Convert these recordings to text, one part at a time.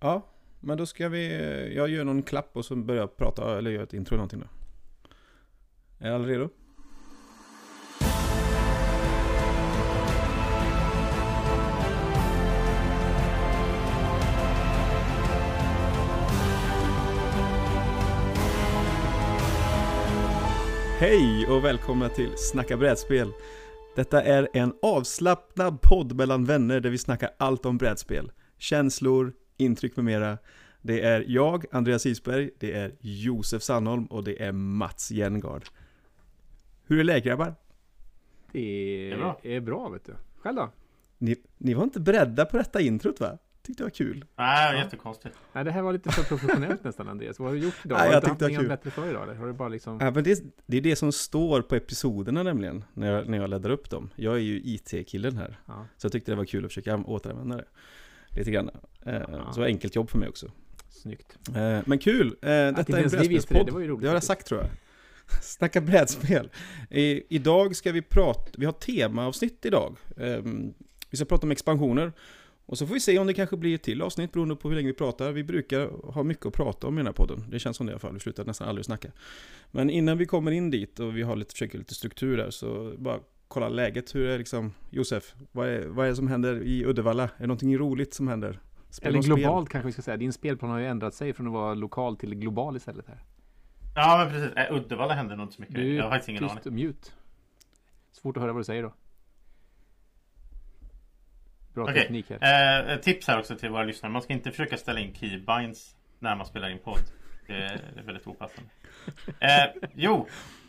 Ja, men då ska vi... Jag gör någon klapp och så börjar jag prata eller gör ett intro eller någonting då. Är alla redo? Hej och välkomna till Snacka brädspel. Detta är en avslappnad podd mellan vänner där vi snackar allt om brädspel. Känslor, intryck med mera. Det är jag, Andreas Isberg, det är Josef Sandholm och det är Mats Jengard. Hur är läget grabbar? Det är, Det är bra. är bra vet du. Själv då? Ni, ni var inte beredda på detta introt va? Tyckte det var kul. Nej, Ja. jättekonstigt. Nej, det här var lite för professionellt nästan Andreas. Vad har du gjort idag? Nej, har jag du inte haft något bättre för idag? Eller har du bara liksom... Ja, men det, det är det som står på episoderna nämligen, när jag, när jag laddar upp dem. Jag är ju IT-killen här, Ja, så jag tyckte det var kul att försöka återanvända det. Lite grann. Eh, Ja. Så det var enkelt jobb för mig också. snyggt. Eh, men kul! Eh, detta är en det, brädspelspodd. det var ju roligt Det har jag sagt tror jag. Snacka brädspel. I, idag ska vi prata, vi har temaavsnitt idag. Ehm, vi ska prata om expansioner. Och så får vi se om det kanske blir ett till avsnitt beroende på hur länge vi pratar. Vi brukar ha mycket att prata om i den här podden. Det känns som det i alla fall. Vi slutar nästan aldrig snacka. Men innan vi kommer in dit och vi har lite, försöker lite struktur där så bara kolla läget. Hur är det liksom, Josef, vad är, vad är det som händer i Uddevalla? Är det någonting roligt som händer? Spelar Eller spel? globalt kanske vi ska säga. Din spelplan har ju ändrat sig från att vara lokal till global istället här. Ja, men precis. Äh, Uddevalla händer nog inte så mycket. Du jag har faktiskt ingen aning. tyst och mute. Svårt att höra vad du säger då. Bra Okej. teknik här. Eh, tips här också till våra lyssnare. Man ska inte försöka ställa in keybinds när man spelar in podd. Det är, det är väldigt opassande. Eh, jo,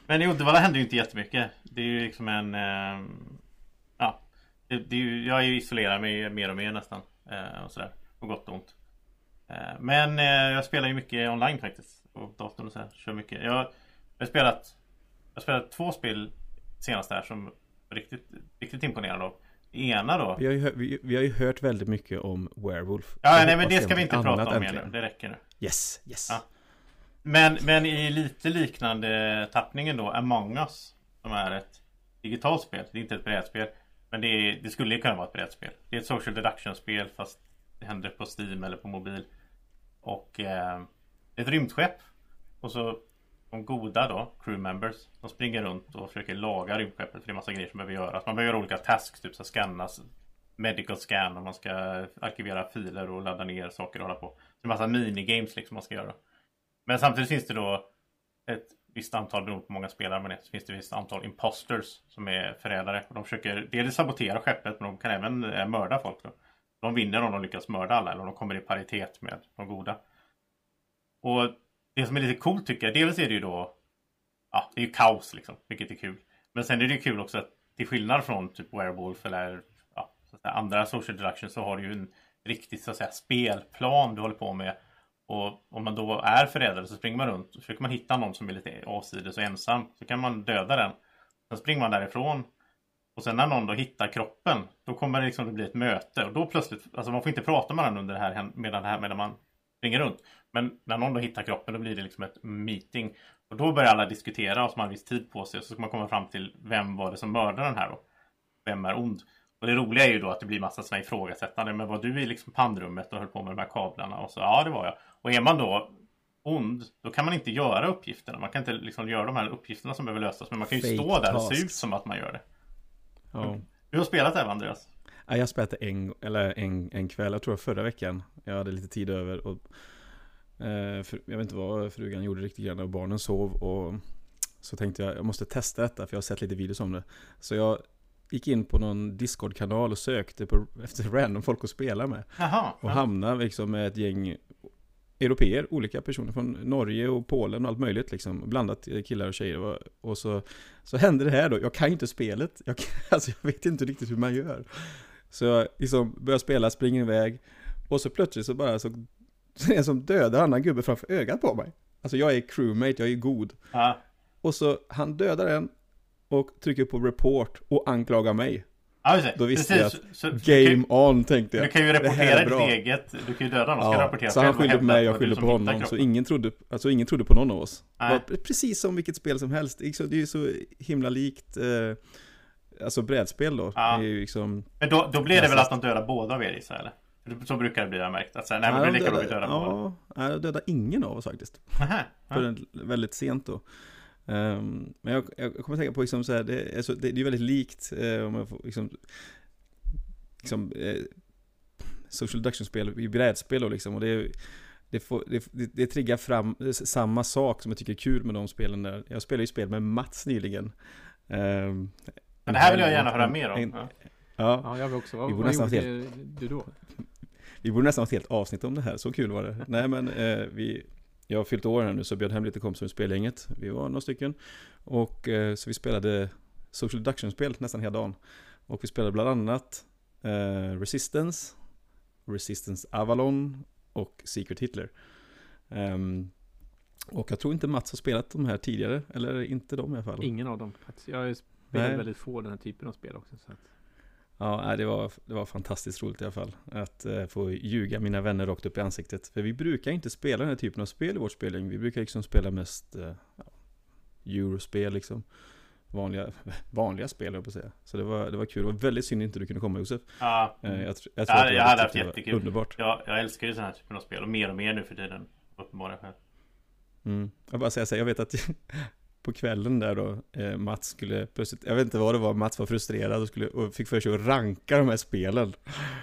men i Uddevalla händer ju inte jättemycket. Det är ju liksom en... Eh, ja, det, det är ju, jag isolerad mig mer och mer nästan. Eh, och sådär. På gott och ont. Eh, men eh, jag spelar ju mycket online faktiskt. På datorn och sådär. Kör mycket. Jag, jag har spelat... Jag har spelat två spel senast här som riktigt, riktigt imponerad av. Ena då. Vi har, ju, vi, vi har ju hört väldigt mycket om Werewolf. Ja, nej men det ska vi inte prata om mer nu. Det räcker nu. Yes, yes. Ja. Men, men i lite liknande tappningen då, Among Us. Som är ett digitalt spel. Det är inte ett brädspel. Men det, är, det skulle ju kunna vara ett brädspel. Det är ett social deduction-spel fast det händer på Steam eller på mobil. Och eh, ett rymdskepp. Och så de goda då, crew members. De springer runt och försöker laga rymdskeppet. För det är massa grejer som behöver göras. Man behöver göra olika tasks, typ så scannas medical scan och man ska arkivera filer och ladda ner saker och hålla på. Det är massa minigames liksom man ska göra. Men samtidigt finns det då ett visst antal, beroende på hur många spelare man är, så finns det ett visst antal imposters som är förrädare. Och de försöker dels sabotera skeppet men de kan även eh, mörda folk. Då. De vinner om de lyckas mörda alla eller om de kommer i paritet med de goda. Och det som är lite coolt tycker jag, dels är det ju då Ja, det är ju kaos liksom, vilket är kul. Men sen är det ju kul också att till skillnad från typ Werewolf eller ja, så att säga, andra social deduction så har du ju en riktig så att säga spelplan du håller på med. Och om man då är förrädare så springer man runt och försöker man hitta någon som är lite avsides och ensam så kan man döda den. Sen springer man därifrån och sen när någon då hittar kroppen då kommer det liksom att bli ett möte och då plötsligt, alltså man får inte prata med den under det här medan, det här, medan man springer runt. Men när någon då hittar kroppen då blir det liksom ett meeting. Och då börjar alla diskutera och så har man en viss tid på sig och så ska man komma fram till vem var det som mördade den här då. Vem är ond? Och det roliga är ju då att det blir massa sådana ifrågasättande. Men var du i liksom pannrummet och höll på med de här kablarna? Och så ja, det var jag. Och är man då ond, då kan man inte göra uppgifterna. Man kan inte liksom göra de här uppgifterna som behöver lösas. Men man kan ju Fake stå där och se ut som att man gör det. Ja. Du har spelat det här Andreas? Ja, jag spelade en, eller en, en kväll, jag tror förra veckan. Jag hade lite tid över och eh, för, jag vet inte vad frugan gjorde riktigt grann och barnen sov och så tänkte jag, jag måste testa detta för jag har sett lite videos om det. Så jag gick in på någon Discord-kanal och sökte på, efter random folk att spela med. Jaha. Och ja. hamnade liksom med ett gäng Europeer, olika personer från Norge och Polen och allt möjligt liksom. Blandat killar och tjejer. Och, så, så hände det här då. Jag kan ju inte spelet. Jag, kan- alltså, jag vet inte riktigt hur man gör. Så jag liksom börjar spela, springer iväg. Och så plötsligt så bara så, så är det en som dödar annan gubbe framför ögat på mig. Alltså jag är crewmate, jag är god. Ja. Och så han dödar en och trycker på report och anklagar mig. Ja, just det. Då visste Precis. jag Så- så- du kan Game on tänkte jag. Du kan ju rapportera ditt eget. Du kan ju döda någon. Ska Ja, rapportera så han och skyllde på mig, att jag skyllde på honom. Så ingen trodde, alltså ingen trodde på någon av oss. Precis som vilket spel som helst. Det är ju så- himla likt, eh, alltså brädspel då. Ja. Det är ju liksom, Men då, då blir det väl att de dödar båda av er gissar eller? Så brukar det bli, jag märkt. Att här, nej men det är lika bra att vi dödar Ja, nej, jag dödade ingen av oss faktiskt. Nähä, ja. Förrän väldigt sent då. Ehm, men jag, jag kommer att tänka på liksom så här, det, är så, det, det är väldigt likt eh, om jag får liksom, liksom eh, social deduction-spel i brädspel och liksom. Och det, det, får, det, det, det triggar fram samma sak som jag tycker är kul med de spelen där. Jag spelade ju spel med Mats nyligen. Ehm, Men det här vill jag gärna höra mer om. en- Ja. Ja, Ja, jag vill också. Vad, Vi borde vad nästan gjorde du då? vi borde nästan ha ett helt avsnitt om det här, så kul var det. Nej men, eh, vi, jag har fyllt år här nu så jag bjöd hem lite kompisar ur spelgänget. Vi var några stycken. Och eh, så vi spelade social deduction-spel nästan hela dagen. Och vi spelade bland annat eh, Resistance, Resistance Avalon och Secret Hitler. Ehm, och jag tror inte Mats har spelat de här tidigare, eller inte de i alla fall. Ingen av dem. faktiskt. Jag Nej. väldigt få den här typen av spel också. Så att, Ja, det var, det var fantastiskt roligt i alla fall. Att eh, få ljuga mina vänner rakt upp i ansiktet. För vi brukar inte spela den här typen av spel i vårt spelgäng. Vi brukar liksom spela mest eh, ja, Eurospel liksom. Vanliga, vanliga spel, jag på att säga. Så det var, det var kul. Det var väldigt synd inte du kunde komma Josef. Ja. Eh, jag, tr- jag Ja, att du jag hade haft jättekul. Underbart. Jag, jag älskar ju sådana här typen av spel och mer och mer nu för tiden. Uppenbarligen själv. Mm. Jag bara säga så här, jag vet att på kvällen där då, eh, Mats skulle plötsligt, jag vet inte vad det var, Mats var frustrerad och, skulle, och fick för sig att ranka de här spelen.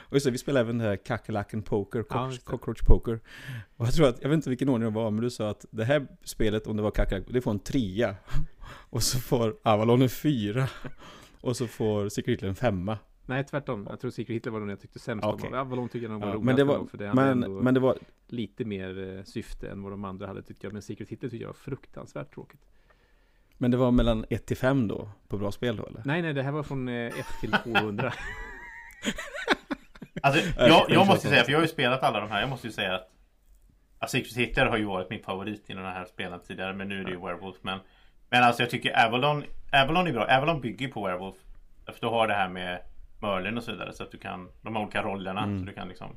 Och det, vi spelade även det här Kackalacken Poker, Ja, cock, just det. Cockroach Poker. Och jag tror att, jag vet inte vilken ordning det var, men du sa att det här spelet, om det var Kackalack, det får en trea. Och så får Avalon en fyra. Och så får Secret Hitler en femma. nej, tvärtom. Jag tror Secret Hitler var den jag tyckte sämst Okej. om. Avalon tycker jag nog var Ja, roligast. men det var, för det men, men det var, lite mer eh, syfte än vad de andra hade tyckte jag. Men Secret Hitler tyckte jag var fruktansvärt tråkigt. Men det var mellan 1 till 5 då, på bra spel då eller? Nej, nej, det här var från 1 till 200. Alltså, jag, jag måste säga, för jag har ju spelat alla de här. Jag måste ju säga att att Secret Hitler har ju varit min favorit i de här spelen tidigare. Men nu är det ju Werewolf. Men, men alltså jag tycker Avalon, Avalon är bra. Avalon bygger på Werewolf. För du har det här med Merlin och så vidare. Så att du kan, de olika rollerna. Mm. Så du kan liksom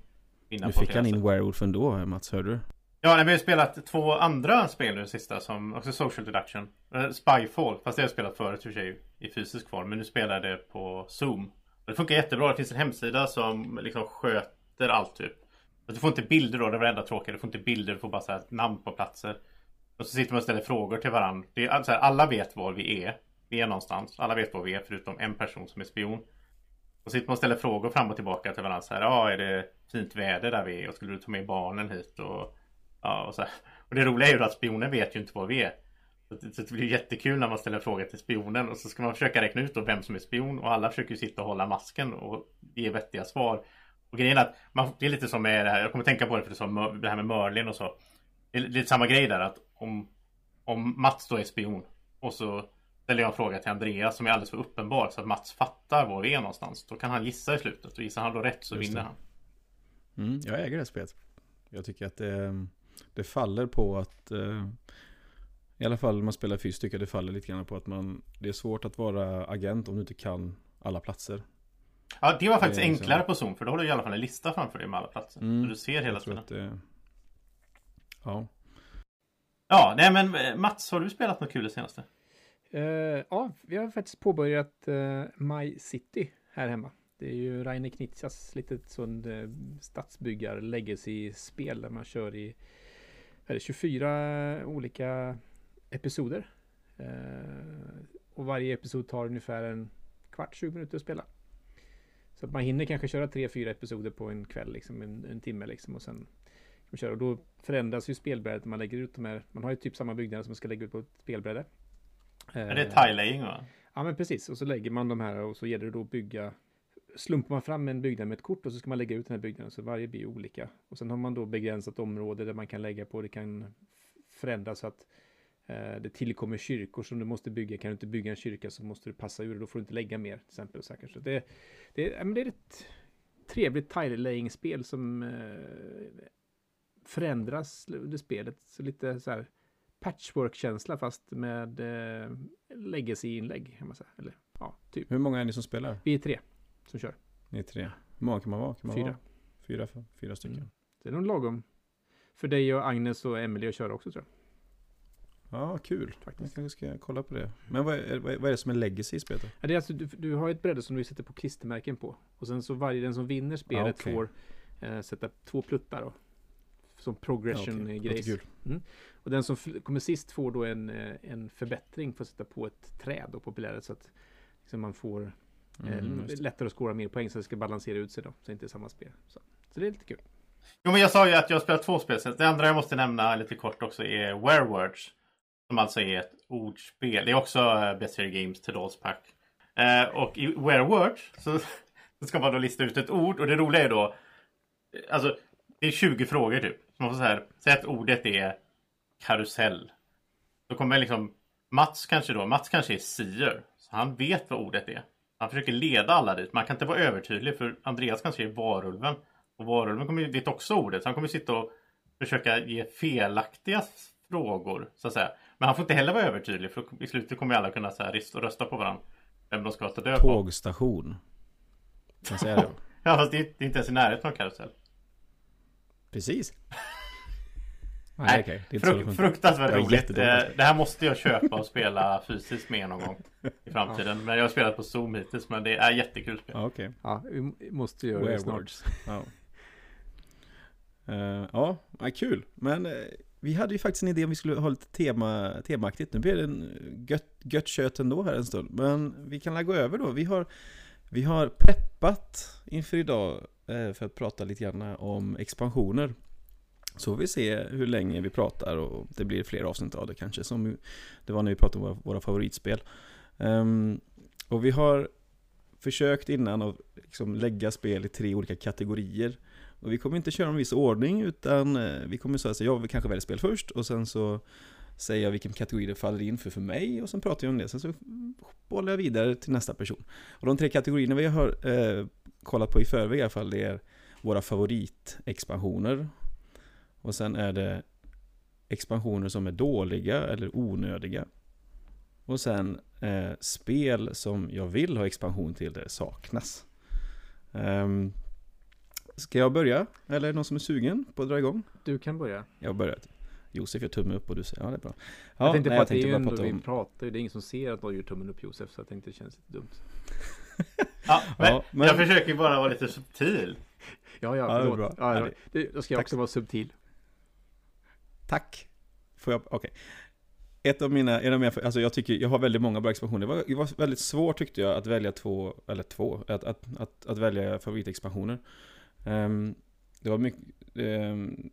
vinna Nu fick han in Werewolf ändå, Mats, hörde du? Ja, nej, vi har spelat två andra spel nu sista som också social deduction. Eh, Spyfall, fast det har jag spelat förut i för sig i fysisk form. Men nu spelar jag det på Zoom. Och det funkar jättebra. Det finns en hemsida som liksom sköter allt typ. Och du får inte bilder då, det var det enda tråkiga. Du får inte bilder, du får bara så här namn på platser. Och så sitter man och ställer frågor till varandra. Det är, så här, alla vet var vi är. Vi är någonstans. Alla vet var vi är förutom en person som är spion. Och sitter man och ställer frågor fram och tillbaka till varandra så här. Ja, är det fint väder där vi är? Och skulle du ta med barnen hit? Och, ja, och, så här. och det roliga är ju att spionen vet ju inte var vi är. Så det, blir jättekul när man ställer frågor till spionen och så ska man försöka räkna ut då vem som är spion och alla försöker ju sitta och hålla masken och ge vettiga svar. Och grejen är att man, det är lite som med det här, jag kommer tänka på det för det, som, det här med Merlin och så. Det är lite samma grej där att om, om Mats då är spion och så ställer jag en fråga till Andreas som är alldeles för uppenbar så att Mats fattar var vi är någonstans. Då kan han gissa i slutet och gissar han då rätt så Just vinner det. han. Mm, jag äger det spelet. Jag tycker att det, det faller på att eh, i alla fall när man spelar fysiskt tycker jag det faller lite grann på att man det är svårt att vara agent om du inte kan alla platser. Ja, det var faktiskt Det liksom- enklare på Zoom för då har du i alla fall en lista framför dig med alla platser. Mm, Så du ser hela tiden. att det, ja. Ja, nej men eh, Mats, har du spelat något kul det senaste? Eh, ja, vi har faktiskt påbörjat uh, My City här hemma. Det är ju Rainer Knitzas litet sånt uh, stadsbyggar legacy-spel där man kör i är det 24 olika episoder. Eh, och varje episod tar ungefär en kvart, 20 minuter att spela. Så att man hinner kanske köra tre, fyra episoder på en kväll, liksom en, en timme liksom och sen kan köra. Och då förändras ju spelbrädet när man lägger ut de här. Man har ju typ samma byggnader som man ska lägga ut på ett spelbräde. Är det Eh, tilelaying va? Ja men precis, och så lägger man de här och så gäller det då att bygga Slumpar man fram en byggnad med ett kort och så ska man lägga ut den här byggnaden så varje blir olika. Och sen har man då begränsat område där man kan lägga på, det kan förändras så att eh, det tillkommer kyrkor som du måste bygga. Kan du inte bygga en kyrka så måste du passa ur det, då får du inte lägga mer till exempel. Så, kanske. det, det, men det är ett trevligt tile-laying-spel som eh, förändras under spelet. Så lite så här patchwork-känsla fast med eh, legacy-inlägg kan man säga. Eller ja, typ. Hur många är ni som spelar? Vi är tre som kör. Ni är tre. Hur många kan man vara? Kan man Fyra. Vara? Fyra, fyra stycken. Mm. Det är nog lagom för dig och Agnes och Emelie att köra också tror jag. Ja, kul. Jag Faktiskt. kanske ska kolla på det. Men vad är, vad är det som är legacy i spelet? Ja, det är alltså, du, du har ett bräde som du sätter på klistermärken på. Och sen så varje den som vinner spelet Ah, okej. får Eh, sätta två pluttar då. Som Ja, progression okej. grejs. Låter kul. Och den som kommer sist får då en, eh, en förbättring för att sätta på ett träd då på piläret så att liksom man får eh, Mm, just det. lättare att skåra mer poäng så det ska balansera ut sig då. Så det inte är samma spel. Så, så det är lite kul. Jo men jag sa ju att jag spelar två spel. Det andra jag måste nämna lite kort också är Werewords. Som alltså är ett ordspel. Det är också uh, Better Games till Pack. Eh, och i Werewords så, så ska man då lista ut ett ord. Och det roliga är då. eh, Alltså det är 20 frågor typ. Så man får så här. Säg att ordet är karusell. Då kommer liksom Mats kanske då. Mats kanske är sier. Så han vet vad ordet är. Han försöker leda alla dit. Man kan inte vara övertydlig för Andreas kanske är varulven. Och varulven kommer, vet också ordet. Så han kommer sitta och försöka ge felaktiga frågor. Så att säga. Men han får inte heller vara övertydlig. För i slutet kommer alla kunna så här, rösta på varandra. Vem de ska ta död på. Tågstation. Kan jag säga det? Ja fast det är, det är inte ens i närheten av karusell. Precis. Nej, Nej, okej. Det är det Fruk- fruktansvärt roligt. på Eh. Det här måste jag köpa och spela fysiskt med någon gång i framtiden. Men jag har spelat på Zoom hittills. Men det är jättekul spel. Ja, okej. Ja, vi måste göra det snart. Ja. Eh, ja, kul. Men eh, vi hade ju faktiskt en idé om vi skulle ha lite tema, temaaktigt. Nu blir det en gött, gött kött ändå här en stund. Men vi kan gå över då. Vi har, vi har preppat inför idag eh, för att prata lite grann om expansioner. Så får vi se hur länge vi pratar och det blir fler avsnitt av det kanske. Som det var när vi pratade om våra, våra favoritspel. Um, och vi har försökt innan att liksom lägga spel i tre olika kategorier. Och vi kommer inte köra en viss ordning utan eh, vi kommer säga så jag vill kanske välja spel först och sen så säger jag vilken kategori det faller in för för mig och sen pratar jag om det. Sen så bollar jag vidare till nästa person. Och de tre kategorierna vi har eh, kollat på i förväg i alla fall det är våra favoritexpansioner. Och sen är det expansioner som är dåliga eller onödiga. Och sen eh, spel som jag vill ha expansion till där det saknas. Ehm, ska jag börja? Eller är det någon som är sugen på att dra igång? Du kan börja. Jag börjar. Josef gör tumme upp och du säger ja det är bra. Ja, jag tänkte nej, på att det är ju ändå, vi om... pratar ju, det är ingen som ser att någon gör tummen upp Josef, så jag tänkte det känns lite dumt. Ja, men, Ja, men- Jag försöker bara vara lite subtil. Ja, ja, Ja, det är förlåt. bra. Ja, Ja, då ska jag tack. också vara subtil. Tack! Får jag, okej. Ett av mina, en av mina, alltså jag tycker, jag har väldigt många bra expansioner. Det var, det var väldigt svårt tyckte jag att välja två, eller två, att, att, att, att välja favoritexpansioner. Um, det var mycket, um,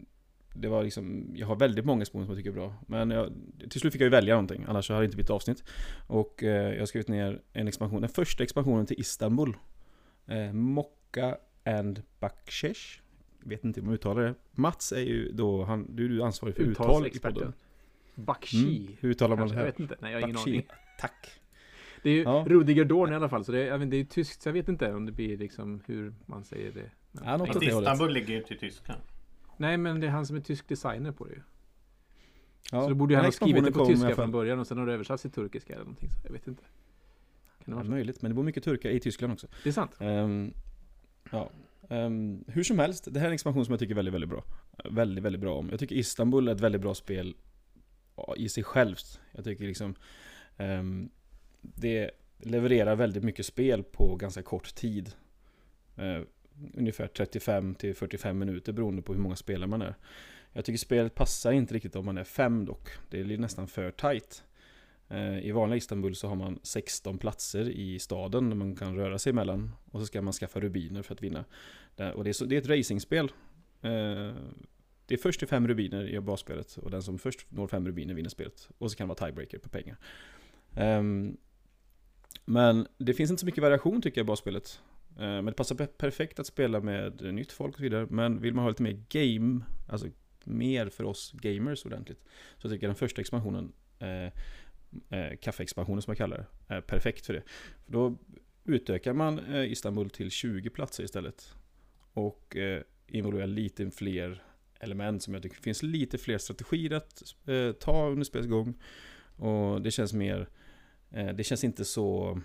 det var liksom, jag har väldigt många expansioner som jag tycker är bra. Men jag, till slut fick jag ju välja någonting, annars hade det inte blivit avsnitt. Och uh, jag har skrivit ner en expansion, den första expansionen till Istanbul. Uh, Mokka and Bakshesh. Vet inte hur man uttalar det. Mats är ju då, han, du är ansvarig för uttal i podden. Bakshi. Mm, hur uttalar man det Kanske, jag här? vet inte. Nej, jag har ingen Bakshi. aning. Tack. Det är ju Ja. Rudiger Dorn i alla fall, så det är, det är ju tyskt, så jag vet inte om det blir liksom hur man säger det. Men- Ja, något hållet. Istanbul ligger ju inte i Tyskland. Nej, men det är han som är tysk designer på det ju. Ja, så då borde ju han ha skrivit det på tyska från början och sen har det översatts till turkiska eller någonting. Så jag vet inte. Kan det Ja, vara så? möjligt, men det bor mycket turkar i Tyskland också. Det är sant. Ehm, ja. Um, hur som helst, det här är en expansion som jag tycker väldigt, väldigt bra. Väldigt, väldigt bra om. Jag tycker Istanbul är ett väldigt bra spel i sig självt. Jag tycker liksom um, det levererar väldigt mycket spel på ganska kort tid. Uh, ungefär 35 till 45 minuter beroende på hur många spelare man är. Jag tycker spelet passar inte riktigt om man är fem dock. Det är nästan för tight. Eh, I vanliga Istanbul så har man 16 platser i staden där man kan röra sig emellan. Och så ska man skaffa rubiner för att vinna. Och det är, ett racingspel. Eh, det är först till fem rubiner i basspelet. Och den som först når fem rubiner vinner spelet. Och så kan det vara tiebreaker på pengar. Ehm, men det finns inte så mycket variation tycker jag i basspelet. Eh, men det passar perfekt att spela med nytt folk och så vidare. Men vill man ha lite mer game, alltså mer för oss gamers ordentligt. Så tycker jag den första expansionen eh, kaffeexpansionen som jag kallar det, är perfekt för det. För då utökar man eh, Istanbul till 20 platser istället. Och eh, involverar lite fler element som jag tycker finns lite fler strategier att eh, ta under spelets gång. Och det känns mer, eh, det känns inte så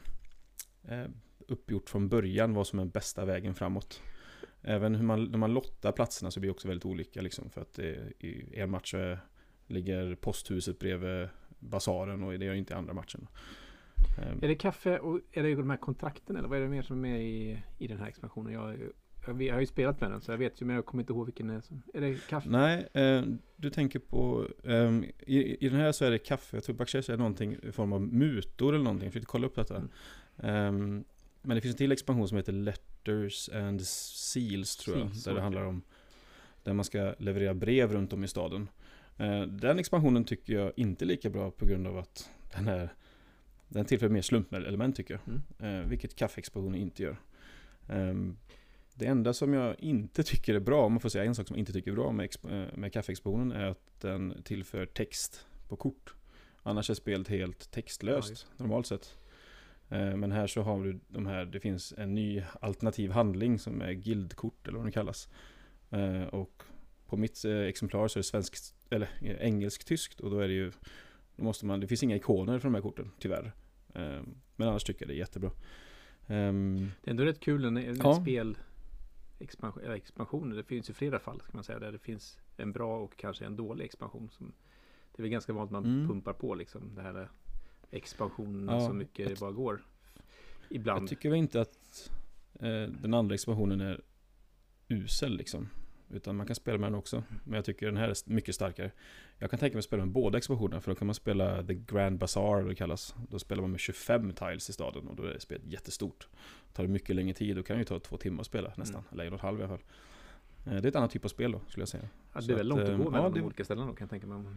eh, uppgjort från början vad som är bästa vägen framåt. Även hur man, när man lottar platserna så blir det också väldigt olika liksom. För att eh, i en match så ligger posthuset bredvid basaren och det gör inte i andra matchen. Ehm, Är det kaffe och är det de här kontrakten eller vad är det mer som är med i, i den här expansionen? Jag, Ja, Vi har ju spelat med den så jag vet ju men jag kommer inte ihåg vilken det är. som- Är det kaffe? Nej, eh, du tänker på, ehm, i, i den här så är det kaffe, jag tror Backchess är någonting i form av mutor eller någonting, jag försökte kolla upp detta. Mm. Ehm, men det finns en till expansion som heter Letters and Seals tror jag, Seals, där det okej. handlar om där man ska leverera brev runt om i staden. Eh, den expansionen tycker jag inte är lika bra på grund av att den är den tillför mer slumpelement tycker jag. Mm. Eh, vilket kaffeexpansionen inte gör. Ehm, det enda som jag inte tycker är bra, om man får säga en sak som jag inte tycker är bra med, eh, med kaffeexpansionen är att den tillför text på kort. Annars är spelet helt Ja, textlöst just normalt sett. Men här så har du de här, det finns en ny alternativ handling som är guildkort eller vad det kallas. Och på mitt eh, exemplar så är det svenskt, eller eh, engelsk-tyskt och då är det ju då måste man, det finns inga ikoner för de här korten, tyvärr. Eh, Men annars tycker jag det är jättebra. Ehm, Det är ändå rätt kul när en Ja. spel expansion, expansioner. Det finns ju flera fall kan man säga där det finns en bra och kanske en dålig expansion. Som, det är väl ganska vanligt man Mm. pumpar på liksom det här expansionen Ja, så mycket det bara går. Ibland. Jag tycker väl inte att eh, den andra expansionen är usel liksom. Utan man kan spela med den också. Men jag tycker den här är mycket starkare. Jag kan tänka mig att spela med båda expansionerna. För då kan man spela The Grand Bazaar, eller det kallas. Då spelar man med 25 tiles i staden. Och då är spelet jättestort. Tar det mycket längre tid. Då kan det ju ta två timmar att spela nästan. Eller en och en halv i alla fall. Eh, det är ett annat typ av spel då, skulle jag säga. ja, det är väl långt att eh, gå ja, mellan det- de olika ställena då kan jag tänka mig.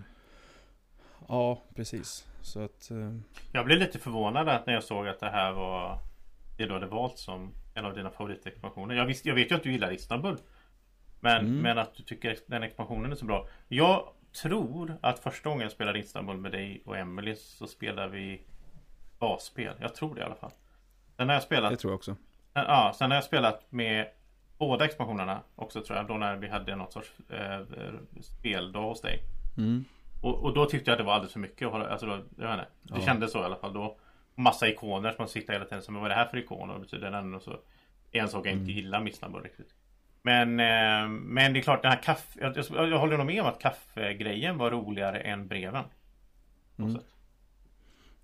Ja, precis. Så att... Eh, Jag blev lite förvånad att när jag såg att det här var Det du hade valt som en av dina favoritexpansioner. Jag, jag vet ju att du gillar Istanbul. Men, Mm. men att du tycker den expansionen är så bra. Jag tror att första gången jag spelade Istanbul med dig och Emily så spelade vi basspel. Jag tror det i alla fall. Sen har jag spelat det tror jag också. Ja, sen har jag spelat med båda expansionerna också tror jag. Då när vi hade något sorts eh, speldag hos dig. Mm. Och, och då tyckte jag att det var alldeles för mycket. Alltså då, jag vet inte, det Ja. kändes så i alla fall då. Massa ikoner som man sitter hela tiden. Så, men vad är det här för ikon? Och betyder den? Och så. En sak jag inte Mm. gillar med Istanbul riktigt. Men, eh, men det är klart den här kaffe... Jag, jag, jag håller nog med om att kaffegrejen var roligare än breven. Mm.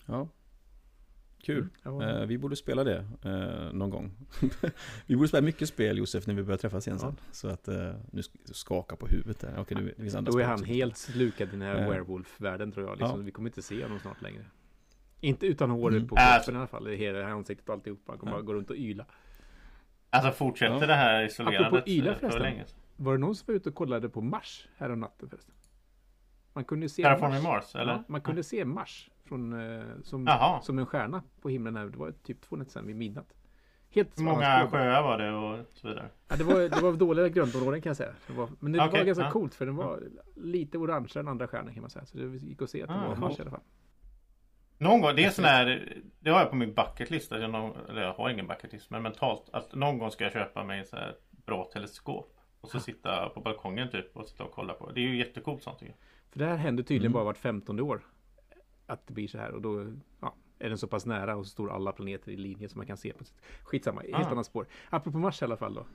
Ja. Kul. Ja, Eh, vi borde spela det eh, någon gång. vi borde spela mycket spel Josef när vi börjar träffas igen sen. Så att eh, nu sk- skaka på huvudet där. Okej, nu, det finns andra Då är han också. helt slukad i den här Eh. werewolf-världen tror jag. Liksom. Ja. Vi kommer inte se honom snart längre. Inte utan håret Mm. på Äh, kroppen i alla fall. I hela ansiktet och alltihopa. Han kommer Ja. bara gå runt och yla. Alltså fortsätter Ja. det här isolerandet Apropå för förresten. länge? Var det någon som var ute och kollade på Mars här om natten förresten? Man kunde se Terraforming Mars eller? Ja, man kunde se Mars från, eh, som, som en stjärna på himlen här. Det var typ två nätter sedan vid midnatt. Helt många sjöar var det och så vidare? Ja, det, var, det var dåliga grönområden kan jag säga. Det var, men det Okej, var ganska ja. coolt för den var lite orange än andra stjärnor kan man säga. Så det gick att se att det Ah, var Mars i alla fall. Någon gång, det är sån här Det har jag på min bucketlist någon, Eller jag har ingen bucketlist men mentalt att någon gång ska jag köpa mig en så här bra teleskop Och så sitta på balkongen typ och sitta och kolla på Det är ju jättecoolt sånt tycker jag För det här händer tydligen Mm. bara vart femtonde år. Att det blir så här och då ja, är den så pass nära och så står alla planeter i linje som man kan se på sitt. Skitsamma, helt Ah. annat spår. Apropå Mars i alla fall då.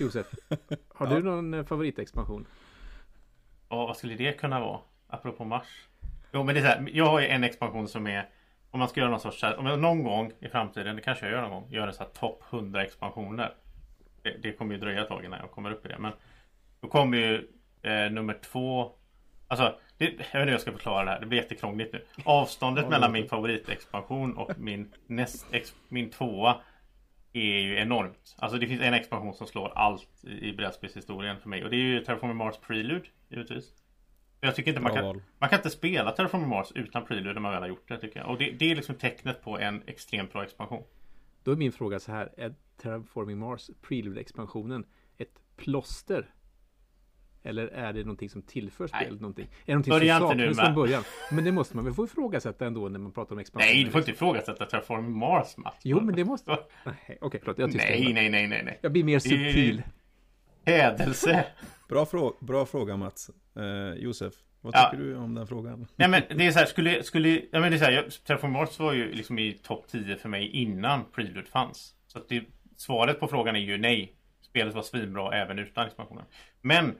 Josef, har Ja. du någon eh, favoritexpansion? Och vad skulle det kunna vara? Apropå Mars Jo men det är så här, jag har ju en expansion som är Om man ska göra någon sorts så här, Om jag någon gång i framtiden, det kanske jag gör någon gång Gör en sån här topp 100 expansioner det, det kommer ju dröja ett tag innan jag kommer upp i det men Då kommer ju eh, nummer två Alltså, det, jag vet inte hur jag ska förklara det här. Det blir jättekrångligt nu. Avståndet Ja, mellan min favoritexpansion och min näst ex, min tvåa är ju enormt. Alltså det finns en expansion som slår allt i i brädspelshistorien för mig och det är ju Terraforming Mars Prelude givetvis. Jag tycker inte man kan, val. man kan inte spela Terraforming Mars utan Prelude när man väl har gjort det tycker jag. Och det, det är liksom tecknet på en extremt bra expansion. Då är min fråga så här. Är Terraforming Mars Prelude-expansionen ett plåster? Eller är det någonting som tillför spelet någonting? Är det någonting Börja som med- från början? Men det måste man väl få ifrågasätta ändå när man pratar om expansion? Nej, du får inte ifrågasätta Terraforming Mars Mats. Jo, men det måste... Nej, Okej, förlåt. Jag. Nej, nej, nej, nej, nej. Jag blir mer subtil. Hädelse. Bra, frå bra fråga Mats. Eh, Josef, vad Ja. tycker du om den frågan? Nej men det är så här, skulle, skulle, ja men det är så här, jag- Terraform Mars var ju liksom i topp 10 för mig innan Prelude fanns. Så att det, svaret på frågan är ju nej. Spelet var svinbra även utan expansionen. Men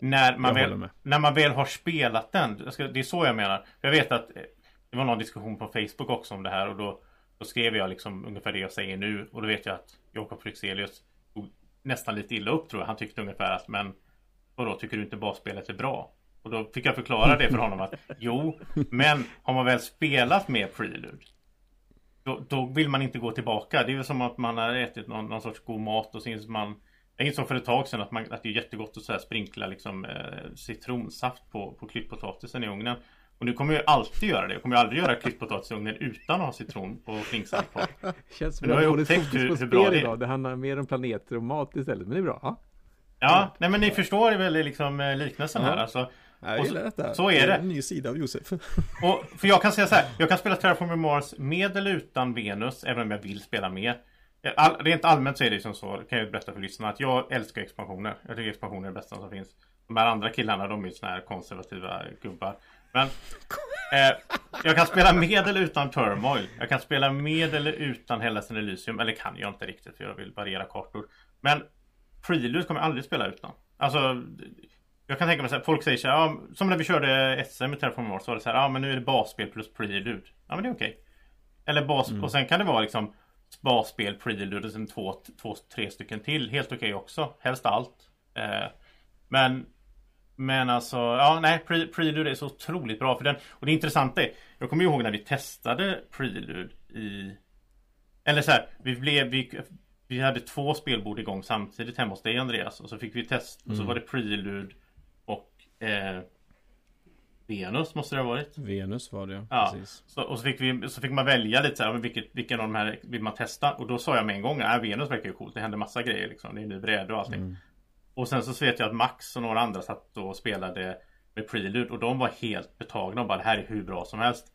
när man, väl, med. när man väl har spelat den, ska, det är så jag menar. Jag vet att eh, det var någon diskussion på Facebook också om det här och då, då skrev jag liksom ungefär det jag säger nu och då vet jag att Jakob Fryxelius nästan lite illa upp tror jag. Han tyckte ungefär att men Vadå, tycker du inte basspelet är bra? Och då fick jag förklara det för honom att jo, men har man väl spelat med Prelude då, då vill man inte gå tillbaka. Det är väl som att man har ätit någon, någon sorts god mat och sen man Jag insåg för ett tag sedan att, man, att det är jättegott att så här sprinkla liksom eh, citronsaft på, på klipppotatisen i ugnen. Och nu kommer jag alltid göra det. Jag kommer aldrig göra klipppotatis i ugnen utan att ha citron och flingsaft på. Känns som att vi har upptäckt hur- på hur bra det är. idag. Det handlar mer om planeter och mat istället. Men det är bra. Ja. Ja, nej men ni förstår väl liksom eh, liknelsen här Ja. alltså. Jag gillar detta. så är det. En ny sida av Josef. Och för jag kan säga så här. Jag kan spela Terraforming Mars med eller utan Venus. Även om jag vill spela med. All, rent allmänt så är det som så. Kan jag berätta för lyssnarna. Att jag älskar expansioner. Jag tycker expansioner är det bästa som finns. De här andra killarna de är ju såna här konservativa gubbar. Men eh, jag kan spela med eller utan Turmoil. Jag kan spela med eller utan Hellas Elysium. Eller kan jag inte riktigt för jag vill variera kartor. Men Prelude kommer jag aldrig spela utan. Alltså jag kan tänka mig så här, folk säger så här, ja, som när vi körde SM med Terraform Mars så var det så här, ja men nu är det basspel plus prelude. Ja men det är okej. Eller bas, och sen kan det vara liksom basspel, prelude och sen två, två tre stycken till. Helt okej också. Helst allt. Eh, men men alltså, ja nej, pre, Prelude är så otroligt bra för den. Och det intressanta är, jag kommer ihåg när vi testade Prelude i... Eller så här, vi blev, vi, vi hade två spelbord igång samtidigt hemma hos dig Andreas. Och så fick vi test, och så var det Prelude och eh, Venus måste det ha varit. Venus var det, Ja, precis. så, och så fick, vi, så fick man välja lite så här, vilket, vilken av de här vill man testa? Och då sa jag med en gång, att Venus verkar ju coolt, det händer massa grejer liksom. Det är ny bräde och allting. Och sen så vet jag att Max och några andra satt och spelade med Prelude och de var helt betagna och bara det här är hur bra som helst.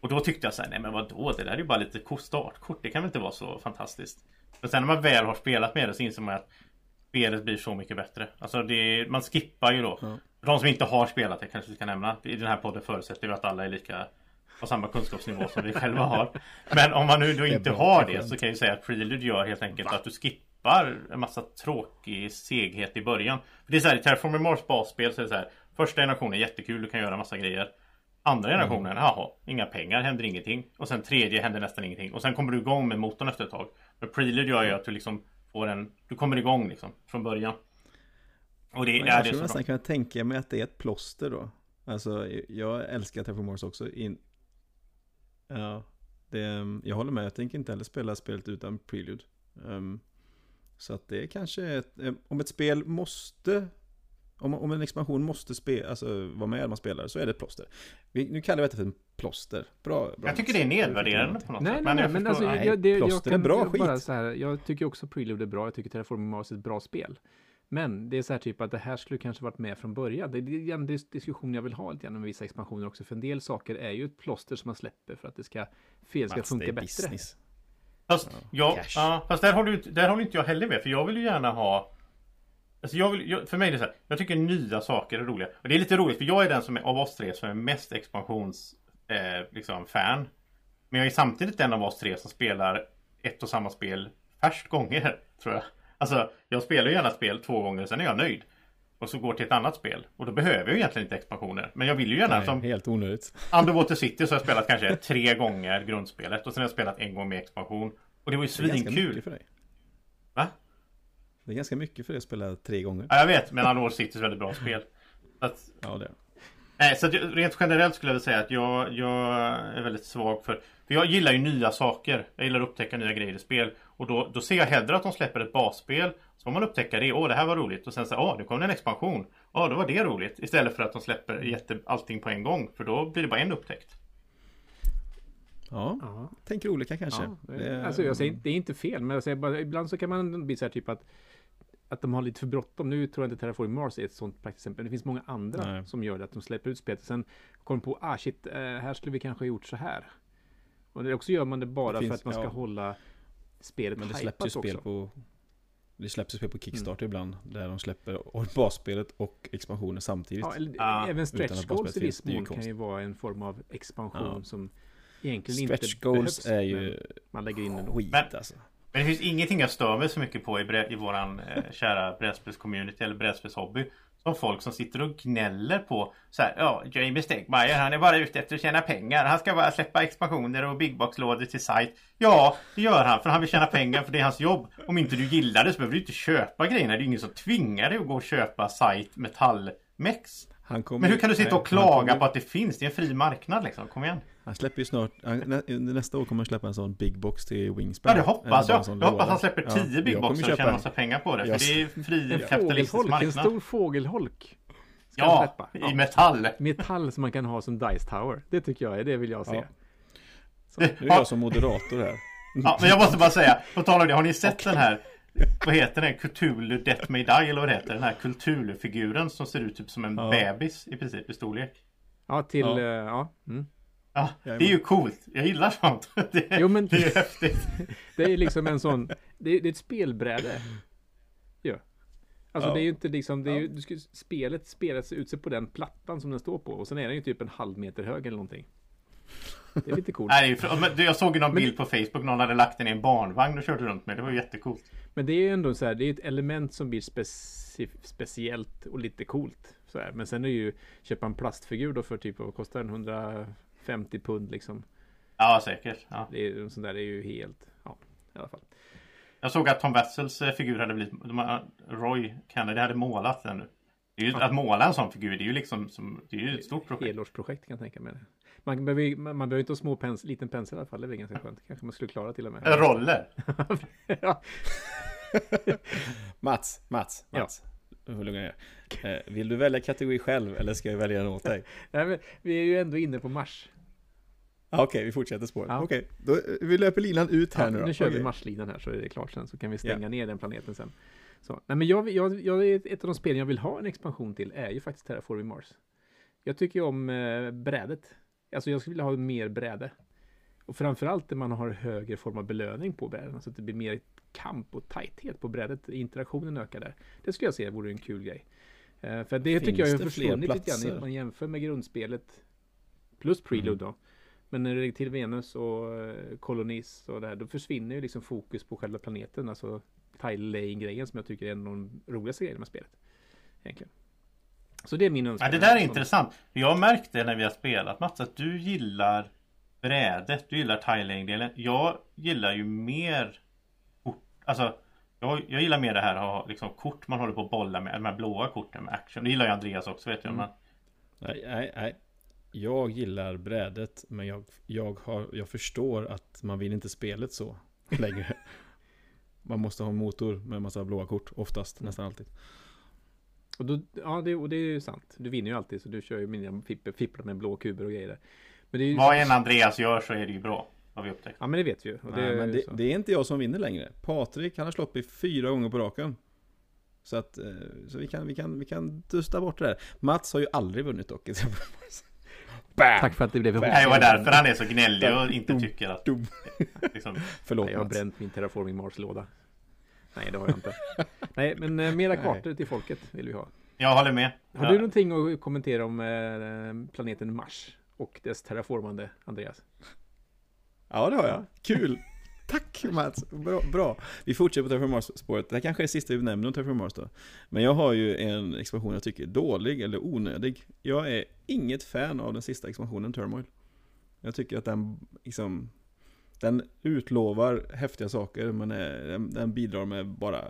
Och då tyckte jag så här, nej men vadå, det där är ju bara lite kort- startkort, det kan väl inte vara så fantastiskt. Men sen när man väl har spelat med det så inser man att spelet blir så mycket bättre. Alltså det, man skippar ju då. För de som inte har spelat det kanske vi ska nämna. I den här podden förutsätter vi att alla är lika på samma kunskapsnivå som vi själva har. Men om man nu då inte har det så kan jag ju säga att Prelude gör helt enkelt att du skippar en massa tråkig seghet i början. För det är så här, i Terraforming Mars basspel så är det så här. Första generationen är jättekul, du kan göra massa grejer. Andra generationen, jaha, inga pengar, händer ingenting. Och sen tredje händer nästan ingenting. Och sen kommer du igång med motorn efter ett tag. Men Prelude gör ju att du liksom får en, du kommer igång liksom från början. Och det, Men ja, jag det är skulle nästan kunna tänka mig att det är ett plåster då. Alltså, jag älskar Terraform Mars också. In... Ja, det, jag håller med. Jag tänker inte heller spela spelet utan Prelude. Ehm, så att det är kanske ett, eh, om ett spel måste om, om en expansion måste spe, alltså, vara med när man spelar så är det ett plåster. Vi, nu kallar vi det för en plåster. Bra, bra Jag tycker det är nedvärderande på något Nej, sätt. nej, nej, jag men alltså, nej, jag, det, jag plåster är kan bra jag bara skit. så här, jag tycker också Prelude är bra, jag tycker Terraforming Mars är ett bra spel. Men det är så här typ att det här skulle kanske varit med från början. Det är en dis- diskussion jag vill ha lite grann med vissa expansioner också. För en del saker är ju ett plåster som man släpper för att det ska, fel ska Mats, funka det är bättre. business. Fast, ja, ja, fast där håller, där håller inte jag heller med. För jag vill ju gärna ha Alltså jag vill, jag, för mig är det så här, jag tycker nya saker är roliga. Och det är lite roligt för jag är den som är av oss tre som är mest expansions eh, liksom fan. Men jag är samtidigt den av oss tre som spelar ett och samma spel färst gånger, tror jag. Alltså, jag spelar ju gärna spel två gånger, sen är jag nöjd. Och så går till ett annat spel. Och då behöver jag egentligen inte expansioner. Men jag vill ju gärna, Nej, som helt onödigt. Underwater City så har jag spelat kanske tre gånger grundspelet. Och sen har jag spelat en gång med expansion. Och det var ju Det är ganska svinkul. mycket för dig. Va? Det är ganska mycket för dig att spela tre gånger. Ja, jag vet, men Underwater City är ett väldigt bra spel. Att, Ja, det är nej, så att jag, rent generellt skulle jag vilja säga att jag, jag är väldigt svag för... För jag gillar ju nya saker. Jag gillar att upptäcka nya grejer i spel. Och då, då ser jag hellre att de släpper ett basspel. Så får man upptäcka det. Åh, det här var roligt. Och sen så, åh, nu kom det en expansion. Åh, då var det roligt. Istället för att de släpper jätte, allting på en gång. För då blir det bara en upptäckt. Ja, Ja. tänker olika kanske. Ja, det, Det- alltså jag säger, det är inte fel, men jag säger bara, ibland så kan man bli så här typ att att de har lite för bråttom. Nu tror jag inte Terraforming Mars är ett sånt praktiskt exempel. Det finns många andra Nej. som gör det. Att de släpper ut spelet. Sen kommer på, ah shit, eh, här skulle vi kanske ha gjort så här. Och det också gör man det bara Det för finns- att man ska ja. hålla spelet Men det släpps ju spel också. på Det släpps ju spel på Mm. Kickstarter ibland Där de släpper och basspelet och expansionen samtidigt Ja, eller, Ja. även stretch goals i viss är mån kan konst. ju vara en form av expansion Ja. som egentligen Stretch inte goals behövs. är men ju Man lägger in skit alltså Men det finns ingenting jag stör mig så mycket på i, i våran eh, kära brädspelscommunity eller brädspelshobby som folk som sitter och gnäller på så här, ja, Jamie Stegmaier han är bara ute efter att tjäna pengar. Han ska bara släppa expansioner och big box-lådor till sajt. Ja, det gör han för han vill tjäna pengar för det är hans jobb. Om inte du gillar det så behöver du inte köpa grejerna. Det är ingen som tvingar dig att gå och köpa sajt metallmex. Men hur kan du sitta och klaga på att det finns? Det är en fri marknad liksom. Kom igen. Han släpper ju snart, nästa år kommer han släppa en sån big box till Wingspan. Ja det hoppas jag. Jag hoppas han släpper 10 ja, big boxar och tjänar massa pengar på det. För det är fri kapitalistisk marknad. En stor fågelholk. Ja, i metall. Metall som man kan ha som Dice Tower. Det tycker jag är, det vill jag se. Ja. Så. Nu är jag som moderator här. Ja, men jag måste bara säga, på tal om det, har ni sett den här vad heter den? Cthulhu Death May Die eller vad det heter? Den här Cthulhu-figuren som ser ut typ som en ja. bebis i princip i storlek. Ja, till... Ja. Uh, ja. Mm. Ja. det är ju coolt. Jag gillar sånt. Det, jo, men, det är ju häftigt. det är liksom en sån... Det är, det är ett spelbräde. Ja. Alltså ja. det är ju inte liksom... Det är ju, du ska, spelet spelas ut sig på den plattan som den står på. Och sen är den ju typ en halv meter hög eller någonting. Det är lite coolt. Nej, jag såg ju någon bild på Facebook. Någon hade lagt den i en barnvagn och körde runt med. Det var jättecoolt. Men det är ju ändå så här. Det är ett element som blir speci speciellt och lite coolt. Så här. Men sen är ju köpa en plastfigur då för typ vad kostar den? 150 pund liksom. Ja, säkert. Ja. Det är, sån där är ju helt... Ja, i alla fall. Jag såg att Tom Wessels eh, figur hade blivit... Roy Kennedy hade målat den nu. Ju, ja. Att måla en sån figur, det är ju liksom som, det är ju ett stort projekt. Helårsprojekt kan jag tänka mig. Man behöver, man, man behöver inte ha små pens, liten pensel i alla fall. Det är ganska skönt. Kanske man skulle klara till och med. Roller. Mats, Mats, Mats. Ja. Lugna ner. Eh, vill du välja kategori själv eller ska jag välja den åt dig? Nej, men vi är ju ändå inne på Mars. Okej, okay, vi fortsätter spåret. Ja. Okej, okay. Eh, vi löper linan ut här ja, nu då. Nu kör okay. vi Marslinan här så är det klart sen. Så kan vi stänga yeah. ner den planeten sen. Så, nej men jag, jag, jag, ett av de spelen jag vill ha en expansion till är ju faktiskt Terraforming Mars. Jag tycker om eh, brädet. Alltså jag skulle vilja ha mer bräde. Och framförallt där man har högre form av belöning på bräden. Så att det blir mer kamp och tajthet på brädet. Interaktionen ökar där. Det skulle jag säga vore en kul grej. Uh, för det Finns tycker jag har försvunnit lite grann. Om man jämför med grundspelet. Plus Prelude mm. då. Men när det är till Venus och uh, Kolonis och det här. Då försvinner ju liksom fokus på själva planeten. Alltså tile-laying-grejen som jag tycker är en av de roligaste grejerna med spelet. Egentligen. Så det är min önskan. Ja, det där är intressant. Jag märkte när vi har spelat Mats att du gillar brädet. Du gillar tiling-delen. Jag gillar ju mer. Alltså jag, jag gillar mer det här att ha liksom, kort man håller på att bolla med. De här blåa korten med action. Det gillar ju Andreas också vet jag. Mm. Nej, nej, nej. Jag gillar brädet men jag, jag, har, jag förstår att man vill inte spelet så längre. man måste ha en motor med en massa blåa kort oftast, nästan alltid. Och då, ja, det, och det är ju sant. Du vinner ju alltid så du kör ju mina fipplar med blå kuber och grejer. Men det är ju Vad än Andreas gör så är det ju bra. Har vi upptäckt. Ja men det vet vi ju. Nej, det, men det, det, är inte jag som vinner längre. Patrik han har slått mig fyra gånger på raken. Så att eh, så vi, kan, vi, kan, vi kan dusta bort det där. Mats har ju aldrig vunnit dock. Tack för att det blev ihop. Det var därför han är så gnällig och inte tycker att... Liksom, Förlåt Nej, Jag har bränt min Terraforming Mars-låda. Nej, det har jag inte. Nej, men eh, mera kartor till folket vill vi ha. Jag håller med. Har ja. du någonting att kommentera om eh, planeten Mars och dess terraformande, Andreas? Ja, det har jag. Kul! Tack Mats! Bra, bra. Vi fortsätter på Terraform Mars-spåret. Det här kanske är det sista vi nämner om Terraform Mars då. Men jag har ju en expansion jag tycker är dålig eller onödig. Jag är inget fan av den sista expansionen, Turmoil. Jag tycker att den liksom den utlovar häftiga saker men den, den bidrar med bara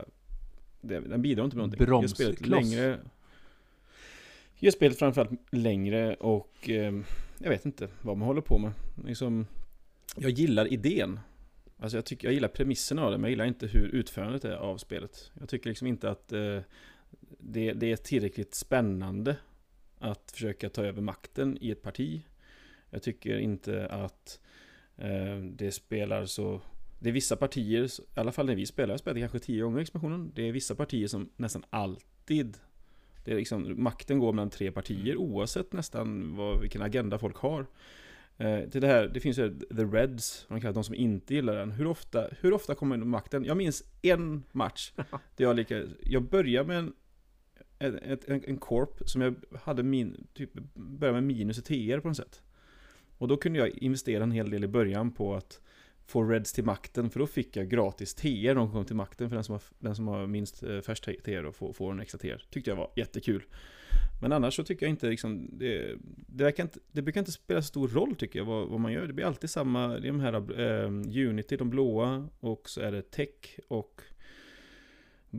Den bidrar inte med någonting. Bromskloss. längre Gör spelet framförallt längre och eh, Jag vet inte vad man håller på med. Liksom, jag gillar idén. Alltså jag, tycker, jag gillar premisserna av det men jag gillar inte hur utförandet är av spelet. Jag tycker liksom inte att eh, det, det är tillräckligt spännande att försöka ta över makten i ett parti. Jag tycker inte att Eh, det spelar så... Det är vissa partier, i alla fall när vi spelar, jag spelade kanske tio gånger expansionen. Det är vissa partier som nästan alltid... Det är liksom, makten går mellan tre partier oavsett nästan vad, vilken agenda folk har. Eh, till det här, det finns ju The Reds, man kallar de som inte gillar den. Hur ofta, hur ofta kommer makten? Jag minns en match. Där jag, lika, jag började med en, en, en, en korp som jag hade min, typ, började med minus i TR på något sätt. Och då kunde jag investera en hel del i början på att få Reds till makten, för då fick jag gratis TR när de kom till makten, för den som har, den som har minst eh, färst TR och får, får en extra TR. Tyckte jag var jättekul. Men annars så tycker jag inte liksom, det, det, verkar inte, det brukar inte spela stor roll tycker jag vad, vad man gör. Det blir alltid samma, det är de här eh, Unity, de blåa, och så är det Tech och,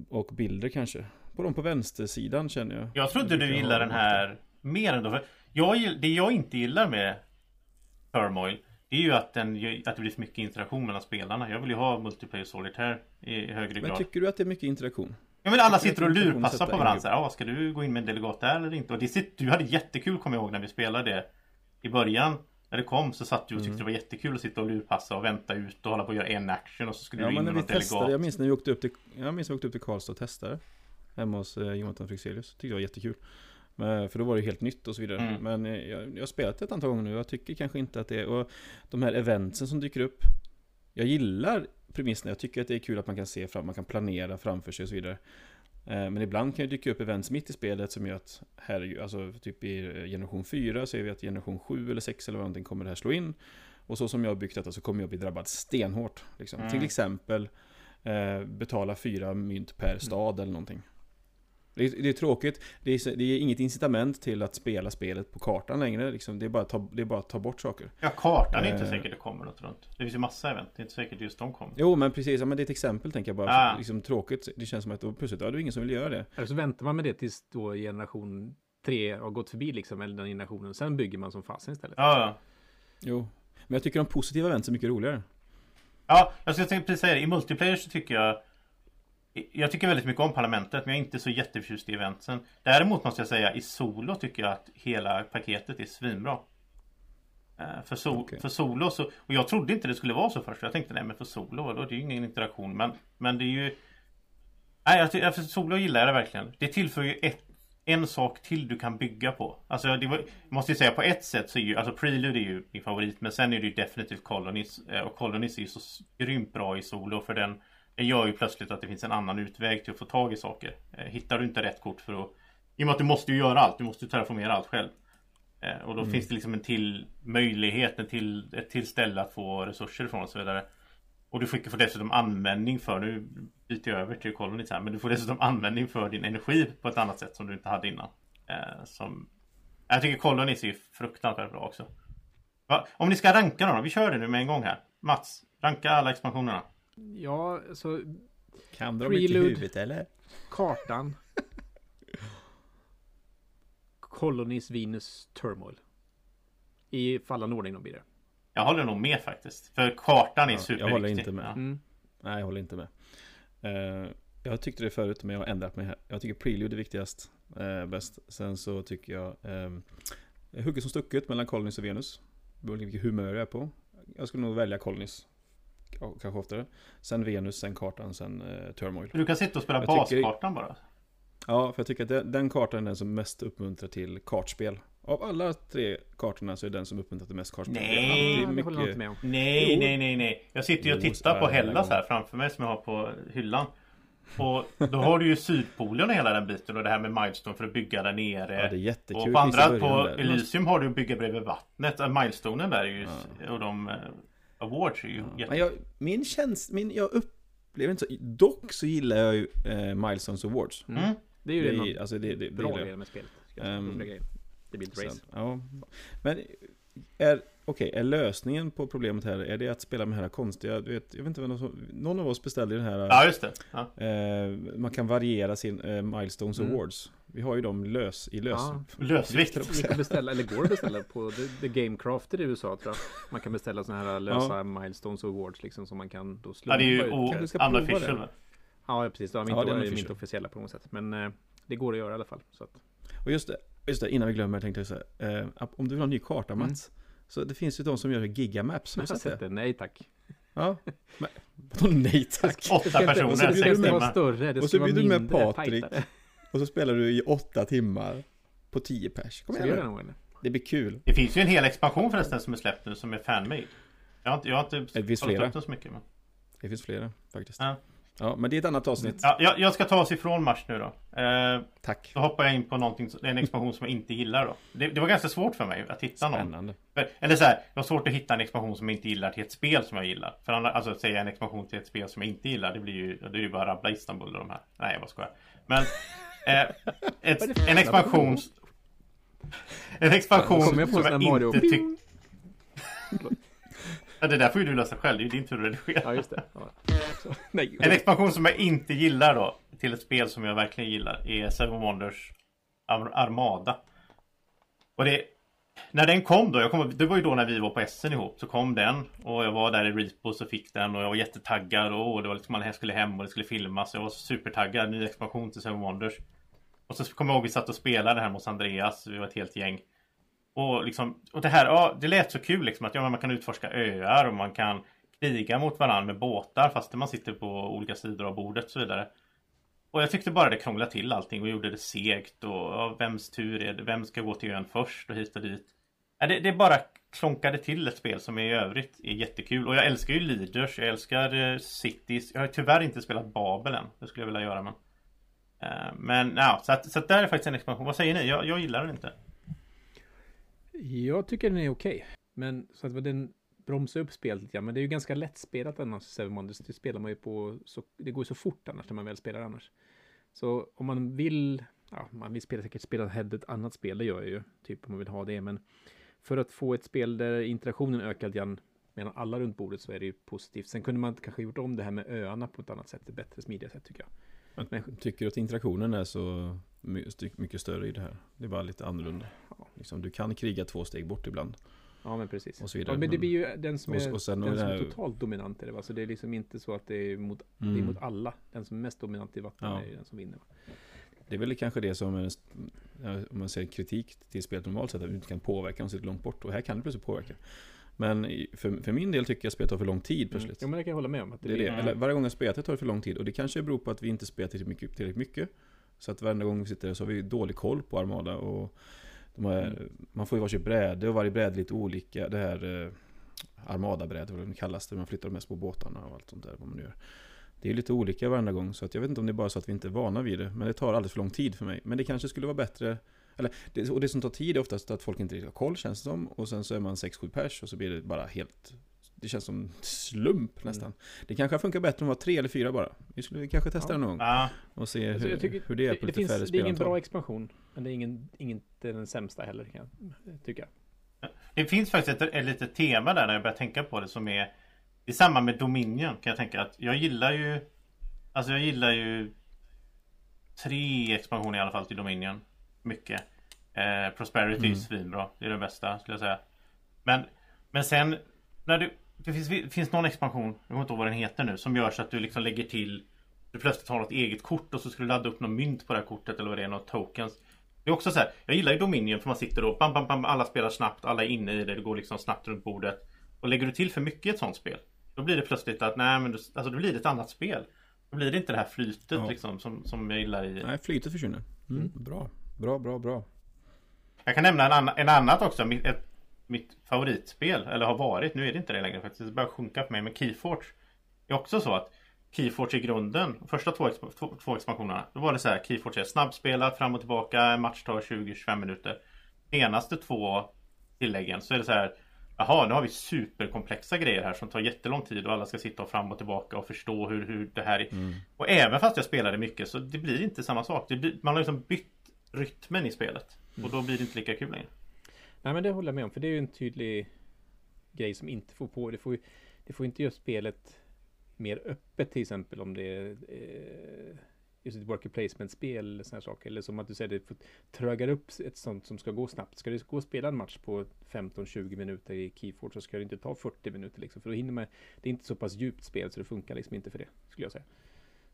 och bilder kanske. På de på vänstersidan känner jag. Jag tror inte du gillar den här mer ändå. För jag, det jag inte gillar med Turmoil det är ju att, den, att det blir för mycket interaktion mellan spelarna. Jag vill ju ha multiplayer solitaire i högre grad. Men tycker du att det är mycket interaktion? Ja men alla sitter och lurpassar på varandra. Ja, ska du gå in med en delegat där eller inte? Och det sitter, du hade jättekul kommer jag ihåg när vi spelade det i början. När det kom så satt du och tyckte mm. det var jättekul att sitta och lurpassa och vänta ut och hålla på att göra en action och så skulle ja, du in med någon delegat. Jag minns när vi åkte upp till, jag minns när vi åkte upp till Karlstad och testade. Hemma hos eh, Jonathan Fryxelius. Tyckte det var jättekul. Men, för då var det helt nytt och så vidare. Mm. Men eh, jag, jag har spelat det ett antal gånger nu. Jag tycker kanske inte att det är... Och de här eventsen som dyker upp. Jag gillar premissen. Jag tycker att det är kul att man kan se fram, man kan planera framför sig och så vidare. Eh, men ibland kan det dyka upp events mitt i spelet som gör att här, alltså typ i generation 4 ser vi att generation 7 eller 6 eller vad någonting kommer det här slå in. Och så som jag har byggt detta så kommer jag bli drabbad stenhårt. Liksom. Mm. Till exempel eh, betala fyra mynt per stad mm. eller någonting. Det är, det är tråkigt. Det är, det är, inget incitament till att spela spelet på kartan längre. Liksom. Det, är bara att ta, det är bara att ta bort saker. Ja, kartan är inte eh. säkert det kommer något runt. Det finns ju massa event. Det är inte säkert just de kommer. Jo, men precis. Ja, men det är ett exempel tänker jag bara. Ah. Liksom, tråkigt. Det känns som att då plötsligt, ja, det är ingen som vill göra det. Eller så väntar man med det tills då generation 3 har gått förbi liksom, eller den generationen. Sen bygger man som fasen istället. Ja. Jo. Men jag tycker de positiva events är mycket roligare. Ja, jag ska precis säga det. I multiplayer så tycker jag jag tycker väldigt mycket om Parlamentet men jag är inte så jätteförtjust i eventsen. Däremot måste jag säga i Solo tycker jag att hela paketet är svinbra. Eh, för, so okay. för Solo så, och jag trodde inte det skulle vara så först. Jag tänkte nej men för Solo, då, det är ju ingen interaktion. Men, men det är ju... Nej, jag, för Solo gillar jag det verkligen. Det tillför ju ett, en sak till du kan bygga på. Alltså det var, måste ju säga på ett sätt så är ju, alltså Prelude är ju min favorit. Men sen är det ju definitivt Colonies. Eh, och Colonies är ju så grymt bra i Solo för den gör ju plötsligt att det finns en annan utväg till att få tag i saker. Eh, hittar du inte rätt kort för att... I och med att du måste ju göra allt, du måste terraformera allt själv. Eh, och då mm. finns det liksom en till möjlighet, en till, ett till ställe att få resurser ifrån och så vidare. Och du får dessutom användning för, nu byter jag över till Colony här, men du får dessutom användning för din energi på ett annat sätt som du inte hade innan. Eh, som, jag tycker Colony är fruktansvärt bra också. Va? Om ni ska ranka då, vi kör det nu med en gång här. Mats, ranka alla expansionerna. Ja, så... Kan de inte i huvudet eller? Kartan. Colonies Venus Turmoil. I fallande ordning de blir det. Jag håller nog med faktiskt. För kartan är ja, superviktig. Jag håller inte med. Mm. Nej, jag håller inte med. Uh, jag tyckte det förut, men jag har ändrat mig här. Jag tycker Prelude är viktigast. Uh, bäst. Sen så tycker jag... Um, hugget som stucket mellan Colonies och Venus. Beror på vilket humör jag är på. Jag skulle nog välja Colonies kanske oftare. Sen Venus, sen kartan, sen eh, Turmoil. Du kan sitta och spela jag baskartan bara? Ja, för jag tycker att den, den kartan är den som mest uppmuntrar till kartspel. Av alla tre kartorna så är den som uppmuntrar till mest kartspel. Nej, det mycket... inte med om. Nej, nej, nej, nej. Jag sitter ju och tittar på Hellas här framför mig som jag har på hyllan. Och då har du ju Sydpolen och hela den biten och det här med Milestone för att bygga där nere. Ja, det är jättekul. Och på andra, på Elysium har du att bygga bredvid vattnet. Milestonen där är ju, ja. och de eh, Awards är ju ja. Men jag, min känsla, min, jag upplever inte så, dock så gillar jag ju eh, Milestones Awards. Mm. Mm. Det är ju det, det, alltså det, det, bra grej med spelet. Um, det blir ett race. Sen, ja. Men är, okej, okay, är lösningen på problemet här, är det att spela med här konstiga, du vet, jag vet inte vad någon av oss beställde den här Ja, just det ja. eh, Man kan variera sin eh, Milestones mm. Awards Vi har ju dem lös, i lös ja. Lösvikt Det kan beställa, eller går att beställa på The, The Gamecrafter i USA tror jag Man kan beställa sådana här lösa ja. Milestones Awards liksom som man kan då slumpa Ja, det är ju unofficial Ja, precis, de är inte, ja, är inte officiella på något sätt Men eh, det går att göra i alla fall så att... Och just det, just det, innan vi glömmer tänkte jag säga eh, Om du vill ha en ny karta Mats mm. Så det finns ju de som gör gigamaps. Har du sett det? Nej tack. Ja. Men, nej tack? Åtta personer, sex timmar. Större, det och så blir du med Patrik. Och så spelar du i åtta timmar. På tio pers. Kom igen nu. Det blir kul. Det finns ju en hel expansion förresten som är släppt nu som är fanmade. Jag har inte, jag har inte det finns flera. upp så mycket. Men... Det finns flera faktiskt. Ja. Ja, men det är ett annat avsnitt. Ja, jag, jag ska ta oss ifrån Mars nu då. Eh, Tack. då hoppar jag in på någonting, en expansion som jag inte gillar då. Det, det var ganska svårt för mig att hitta någon. Spännande. För- Eller så här, det var svårt att hitta en expansion som jag inte gillar till ett spel som jag gillar. För annars, alltså att säga en expansion till ett spel som jag inte gillar, det blir ju, det är ju bara rabbla Istanbul och de här. Nej, jag bara skojar. Men eh, ett, en expansion... En expansion som jag inte tycker... Ja, det där får ju du lösa själv, det är ju din tur att redigera. Ja, just det. Ja. Så, nej. En expansion som jag inte gillar då Till ett spel som jag verkligen gillar Är Seven Wonders Ar- Armada Och det När den kom då, jag kom, det var ju då när vi var på Essen ihop Så kom den Och jag var där i Repos och fick den Och jag var jättetaggad och det var liksom man skulle hem och det skulle filmas Jag var supertaggad, ny expansion till Seven Wonders Och så kommer jag ihåg vi satt och spelade här hos Andreas Vi var ett helt gäng och, liksom, och det här, ja, det lät så kul liksom att ja, man kan utforska öar och man kan kriga mot varandra med båtar fast man sitter på olika sidor av bordet och så vidare. Och jag tyckte bara det krånglade till allting och gjorde det segt och ja, vems tur är det? Vem ska gå till ön först och hit och dit? Ja, det, det bara klonkade till ett spel som i övrigt är jättekul och jag älskar ju Leaders, jag älskar eh, Cities. Jag har tyvärr inte spelat Babel än. Det skulle jag vilja göra men eh, Men ja, så att, så att där är faktiskt en expansion. Vad säger ni? Jag, jag gillar den inte. Jag tycker den är okej. Men så att den bromsar upp spelet lite grann. Men det är ju ganska lättspelat annars, Seven Wonders. Det spelar man ju på, så, det går ju så fort annars när man väl spelar annars. Så om man vill, ja, man vill spela säkert spela hellre ett annat spel, det gör jag ju, typ om man vill ha det. Men för att få ett spel där interaktionen ökar lite grann mellan alla runt bordet så är det ju positivt. Sen kunde man kanske gjort om det här med öarna på ett annat sätt, ett bättre, smidigare sätt tycker jag. Men, Tycker att interaktionen är så mycket större i det här? Det är bara lite annorlunda. Liksom, du kan kriga två steg bort ibland. ja, men precis. Och så vidare, Ja, men det blir ju den som är, och den som är totalt dominant i det. Så det är liksom inte så att det är mot, det är Mm. mot alla. Den som är mest dominant i vatten Ja. är den som vinner. Det är väl kanske det som är, om man säger kritik till spelet normalt sett, att du inte kan påverka om du sitter långt bort. Och här kan du plötsligt påverka. Men för, för min del tycker jag spelet tar för lång tid Mm. plötsligt. Ja, men det kan jag hålla med om. Att det Det är det. Eller, varje gång jag spelar det tar det för lång tid. Och det kanske beror på att vi inte spelar tillräckligt mycket. Tillräckligt mycket. Så att varenda gång vi sitter där så har vi dålig koll på Armada. Och här, Mm. Man får ju varsitt bräde och varje bräde är lite olika. Det här eh, Armada-bräde, vad det kallas. Där man flyttar de här små båtarna och allt sånt där. Vad man gör. Det är lite olika varenda gång. Så att jag vet inte om det är bara så att vi inte är vana vid det. Men det tar alldeles för lång tid för mig. Men det kanske skulle vara bättre eller, det, och det som tar tid är oftast att folk inte riktigt har koll känns det som. Och sen så är man 6-7 pers och så blir det bara helt Det känns som slump nästan. Det kanske funkar bättre om det var tre eller fyra bara. Vi skulle kanske testa Ja. det någon gång. Ja, Och se Alltså, hur, tycker hur det är på det, lite finns, färre det är ingen spelantal. bra expansion. Men det är ingen, inte den sämsta heller kan jag tycka. Det finns faktiskt ett, ett litet tema där när jag börjar tänka på det som är I samband med Dominion kan jag tänka att jag gillar ju Alltså jag gillar ju Tre expansioner i alla fall till Dominion Mycket eh, Prosperity är Mm. svinbra Det är det bästa skulle jag säga Men Men sen När du Det finns, det finns någon expansion Jag kommer inte ihåg vad den heter nu Som gör så att du liksom lägger till Du plötsligt har något eget kort och så ska du ladda upp något mynt på det här kortet eller vad det är, något tokens det är också så här, jag gillar ju Dominion för man sitter och bam, bam, bam, alla spelar snabbt, alla är inne i det, det går liksom snabbt runt bordet. Och lägger du till för mycket i ett sånt spel, då blir det plötsligt att, nej men, alltså då blir det ett annat spel. Då blir det inte det här flytet Ja. liksom som, som jag gillar i... Nej, flytet försvinner. Mm. Bra. Bra, bra, bra. Jag kan nämna en, annan, en annat också, mitt, ett, mitt favoritspel, eller har varit, nu är det inte det längre faktiskt, det börjar sjunka för mig, men Keyforge. Det är också så att Keyforge i grunden, första två, två, två expansionerna, då var det så här, Keyforge är snabbspelat, fram och tillbaka, en match tar 20-25 minuter. Senaste två tilläggen så är det så här, jaha, nu har vi superkomplexa grejer här som tar jättelång tid och alla ska sitta och fram och tillbaka och förstå hur, hur det här är. Mm. Och även fast jag spelade mycket så det blir inte samma sak. Blir, man har liksom bytt rytmen i spelet. Och då blir det inte lika kul längre. Nej men det håller jag med om. För det är ju en tydlig grej som inte får på. Det får ju det får inte göra spelet mer öppet till exempel om det är eh, just ett worker placement-spel eller sådana saker. Eller som att du säger, det får- trögar upp ett sånt som ska gå snabbt. Ska det gå att spela en match på 15-20 minuter i Keyforge så ska det inte ta 40 minuter liksom. För då hinner man, det är inte så pass djupt spel så det funkar liksom inte för det, skulle jag säga.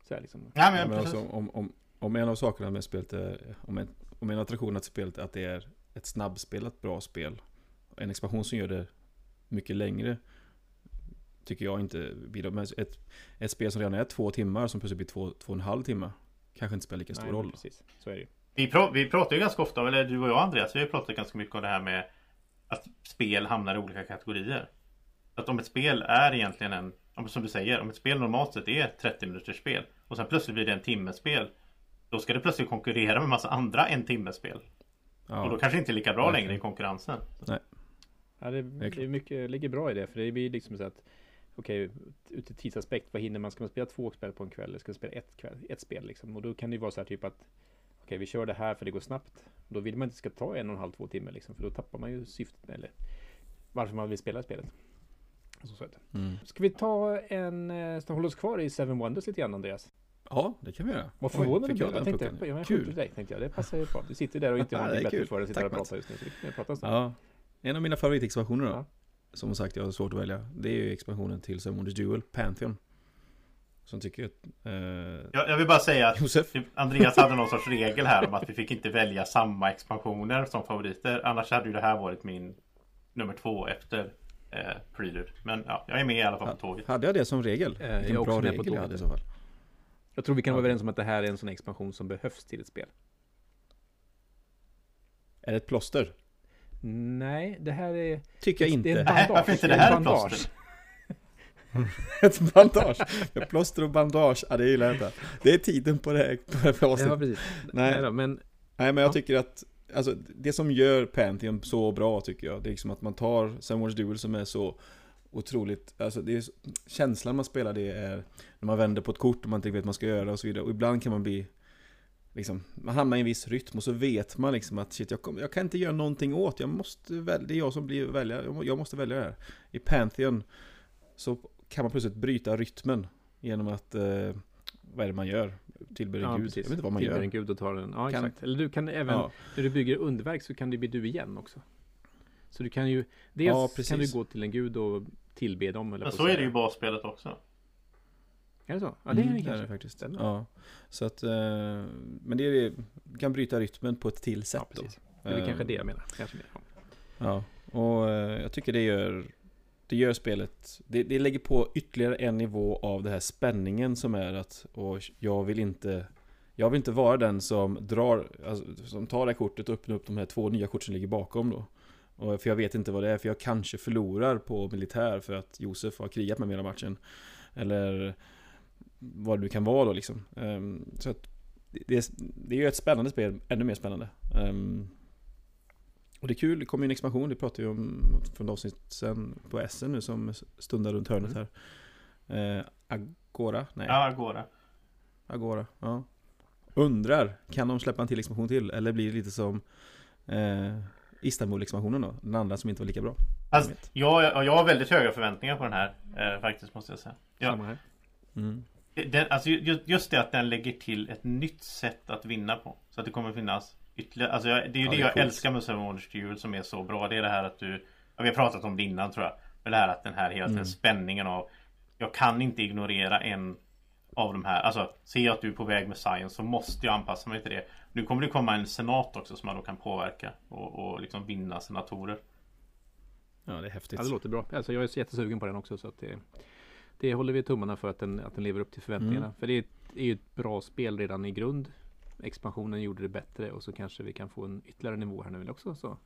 Så här liksom. Nej, Ja, men, men precis. alltså, om, om, om en av sakerna med spelet är, om en, om en attraktion att spelet är att det är ett snabbspelat bra spel. En expansion som gör det mycket längre. Tycker jag inte bidrar. Men ett, ett spel som redan är två timmar som plötsligt blir två, två och en halv timme. Kanske inte spelar lika stor Nej, roll. Precis, så är det ju. Vi, pra, vi pratar ju ganska ofta, eller du och jag Andreas, vi har pratat ganska mycket om det här med att spel hamnar i olika kategorier. Att om ett spel är egentligen en, som du säger, om ett spel normalt sett är 30 minuters spel och sen plötsligt blir det en timmes spel. Då ska det plötsligt konkurrera med massa andra en timmes spel. Ja. Och då kanske inte är lika bra verkligen. längre i konkurrensen. Nej. Ja, det, är det är mycket, ligger bra i det, för det blir liksom så att Okej, ur tidsaspekt, vad hinner man? Ska man spela två spel på en kväll? Eller ska man spela ett, kväll, ett spel liksom? Och då kan det ju vara så här typ att Okej, vi kör det här för det går snabbt. Då vill man inte ska ta en och en halv, två timmar liksom, för då tappar man ju syftet eller varför man vill spela spelet. Så, så det. Mm. Ska vi ta en, eh, vi hålla oss kvar i Seven Wonders lite grann Andreas? Ja, det kan vi göra. Vad förvånad du blev. jag Jag tänkte, jag Kul. skjuter dig tänkte jag. Det passar ju bra. Du sitter där och inte har Ja, det är någonting bättre kul. för dig att sitta och prata just nu. Så prata. Ja. En av mina favoritexpansioner då. Ja. Som sagt, jag har svårt att välja. Det är ju expansionen till Seven Wonders Duel, Pantheon. Som tycker att... Eh, Jag, jag vill bara säga att Josef? Andreas hade någon sorts regel här om att vi fick inte välja samma expansioner som favoriter. Annars hade ju det här varit min nummer två efter eh, Prelude. Men ja, jag är med i alla fall på tåget. Hade jag det som regel? Eh, jag är också bra med på jag tåget. hade i så fall. Jag tror vi kan vara överens om att det här är en sån expansion som behövs till ett spel. Är det ett plåster? Nej, det här är... Tycker jag Det är inte. en Nej, bandage. varför inte Det är det här en är bandage. plåster? ett bandage. Plåster och bandage, ja det gillar jag inte. Det är tiden på det här, på det här Ja, precis. Nej. Nej då, men Nej men jag Ja. tycker att Alltså det som gör Pantheon så bra tycker jag Det är liksom att man tar Seven Wars Duel som är så Otroligt Alltså det är Känslan man spelar det är När man vänder på ett kort och man inte vet vad man ska göra och så vidare Och ibland kan man bli Liksom Man hamnar i en viss rytm och så vet man liksom att shit jag, jag kan inte göra någonting åt Jag måste välja Det är jag som blir välja jag må- Jag måste välja det här I Pantheon Så kan man plötsligt bryta rytmen Genom att eh, Vad är det man gör? Tillber en ja, gud precis. Jag vet inte vad man Tillber gör en gud och tar den. Ja, Kan- exakt. Eller du kan även, Ja. när du bygger underverk så kan det bli du igen också. Så du kan ju, dels Ja, precis. kan du gå till en gud och tillbe dem. Eller Men så är det ju i basspelet också. Är det så? Ja, det är Mm, det det är kanske. det faktiskt. Stämmer. Ja. Så att, eh, men det är kan bryta rytmen på ett till sätt Ja, då. precis. Det är Eh, kanske det jag menar. Kanske det. Ja. Ja, och eh, jag tycker det gör Det gör spelet det, det lägger på ytterligare en nivå av det här spänningen som är att Och jag vill inte Jag vill inte vara den som drar alltså, Som tar det här kortet och öppnar upp de här två nya kort som ligger bakom då och För jag vet inte vad det är, för jag kanske förlorar på militär för att Josef har krigat med mig hela matchen Eller Vad det nu kan vara då liksom Ehm, Så att det, är- det är ju ett spännande spel, ännu mer spännande Ehm, och det är kul, det kommer ju en expansion, det pratade vi om för ett avsnitt sen på Essen nu som stundar runt hörnet här. Eh, Agora? Nej, Ja, det. Agora. Ja. Undrar, kan de släppa en till expansion till? Eller blir det lite som eh, Istanbul-expansionen då? Den andra som inte var lika bra. Alltså, Jag jag, jag, har väldigt höga förväntningar på den här. Eh, faktiskt måste jag säga. Ja. Samma här. Mm. Den, alltså ju- just det att den lägger till ett nytt sätt att vinna på. Så att det kommer finnas ytterligare. Alltså jag, det är ju Ja, det, det är jag coolt. älskar med Seven Wonders Duel som är så bra. Det är det här att du ja, Vi har pratat om det innan tror jag. Men det här att den här hela tiden Mm. spänningen av Jag kan inte ignorera en av de här. Alltså ser jag att du är på väg med science så måste jag anpassa mig till det. Nu kommer det komma en senat också som man då kan påverka. Och, och liksom vinna senatorer. Ja, det är häftigt. Ja, det låter bra. Alltså, jag är så jättesugen på den också. Så att det, det håller vi tummarna för att den, att den lever upp till förväntningarna. Mm. För det är, är ju ett bra spel redan i grund. Expansionen gjorde det bättre och så kanske vi kan få en ytterligare nivå här nu också. Så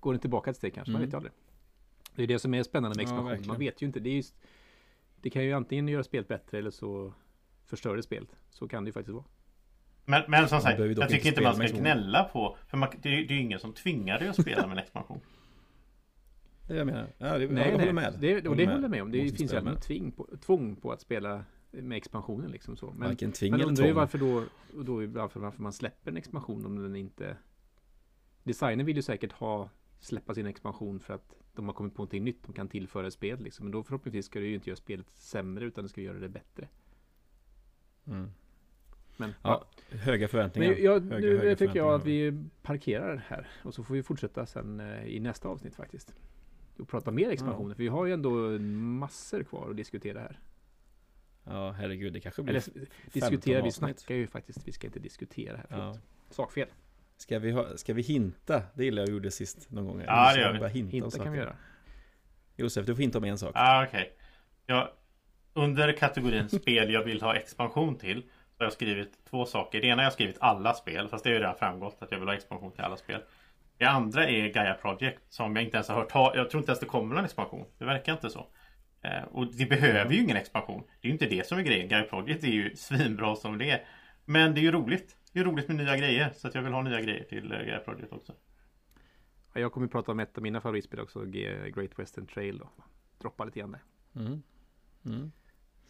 går den tillbaka ett steg kanske, man Mm. vet ju aldrig. Det är det som är spännande med Ja, expansion. verkligen. man vet ju inte. Det, är just, det kan ju antingen göra spelet bättre eller så förstör det spelet. Så kan det ju faktiskt vara. Men, men som sagt, jag tycker inte man ska gnälla på För man, det, är- det är ju ingen som tvingar dig att spela med en expansion. Det jag menar. Ja, det, Nej, jag nej. håller med. Det, och det håller jag med om. Det Måste finns ju aldrig något tving på, tvång på att spela med expansionen liksom så. Men, Varken tving Man eller undrar ju tvång. varför då, och då varför, varför man släpper en expansion om den inte Designen vill ju säkert ha släppa sin expansion för att de har kommit på någonting nytt de kan tillföra spel liksom. Men då förhoppningsvis ska det ju inte göra spelet sämre utan det ska göra det bättre. Mm. Men Ja, höga förväntningar. Men jag, Höga, nu höga tycker jag att vi parkerar här och så får vi fortsätta sen eh, i nästa avsnitt faktiskt. Och prata mer expansioner för vi har ju ändå massor kvar att diskutera här. Ja, herregud, det kanske blir Eller diskutera, vi avsnitt. snackar ju faktiskt. Vi ska inte diskutera här. Ja. Sakfel. Ska vi, ha, ska vi hinta? Det gillar jag gjorde sist någon gång. Ja, det gör vi. hinta, Hinta kan vi göra. Josef, du får hinta om en sak. Ah, okej. Ja, under kategorin spel jag vill ha expansion till så har jag skrivit två saker. Det ena har jag skrivit alla spel, fast det har ju redan framgått att jag vill ha expansion till alla spel. Det andra är Gaia Project som jag inte ens har hört ta- Jag tror inte ens det kommer någon expansion. Det verkar inte så. Eh, och det behöver ju ingen expansion. Det är ju inte det som är grejen. Guy Project är ju svinbra som det är. Men det är ju roligt. Det är roligt med nya grejer. Så att jag vill ha nya grejer till eh, Guy Project också. Ja, jag kommer att prata om ett av mina favoritspel också, Great Western Trail då. Droppa lite grann där. Mm. Mm.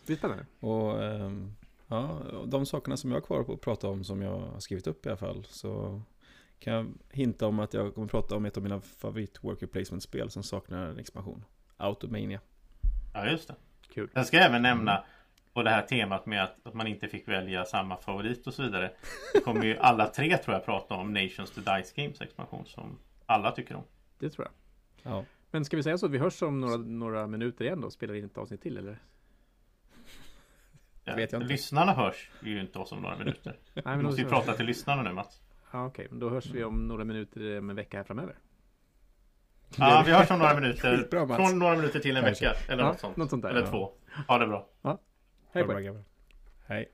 Det blir spännande. Och ehm, ja, de sakerna som jag har kvar på att prata om som jag har skrivit upp i alla fall. Så kan jag hinta om att jag kommer att prata om ett av mina favorit worker placement-spel som saknar en expansion. Automania. Ja, just det. Kul. Jag ska även nämna på det här temat med att, att man inte fick välja samma favorit och så vidare. Det kommer ju alla tre tror jag prata om Nations to Dice Games expansion som alla tycker om. Det tror jag. Ja. Men ska vi säga så att vi hörs om några, några minuter igen då? Spelar in ett avsnitt till eller? Ja, vet jag inte. Lyssnarna hörs ju inte oss om några minuter. Nej, Vi men måste ju prata till lyssnarna nu Mats. Ja, okej. Men då hörs vi om några minuter om en vecka här framöver. Ja, vi hörs om några minuter. Mats. Från några minuter till en Kanske. vecka. Eller Ja, något sånt. något sånt där, Eller ja. två. Ha det bra. Hej Ha det på er. bra. Hej.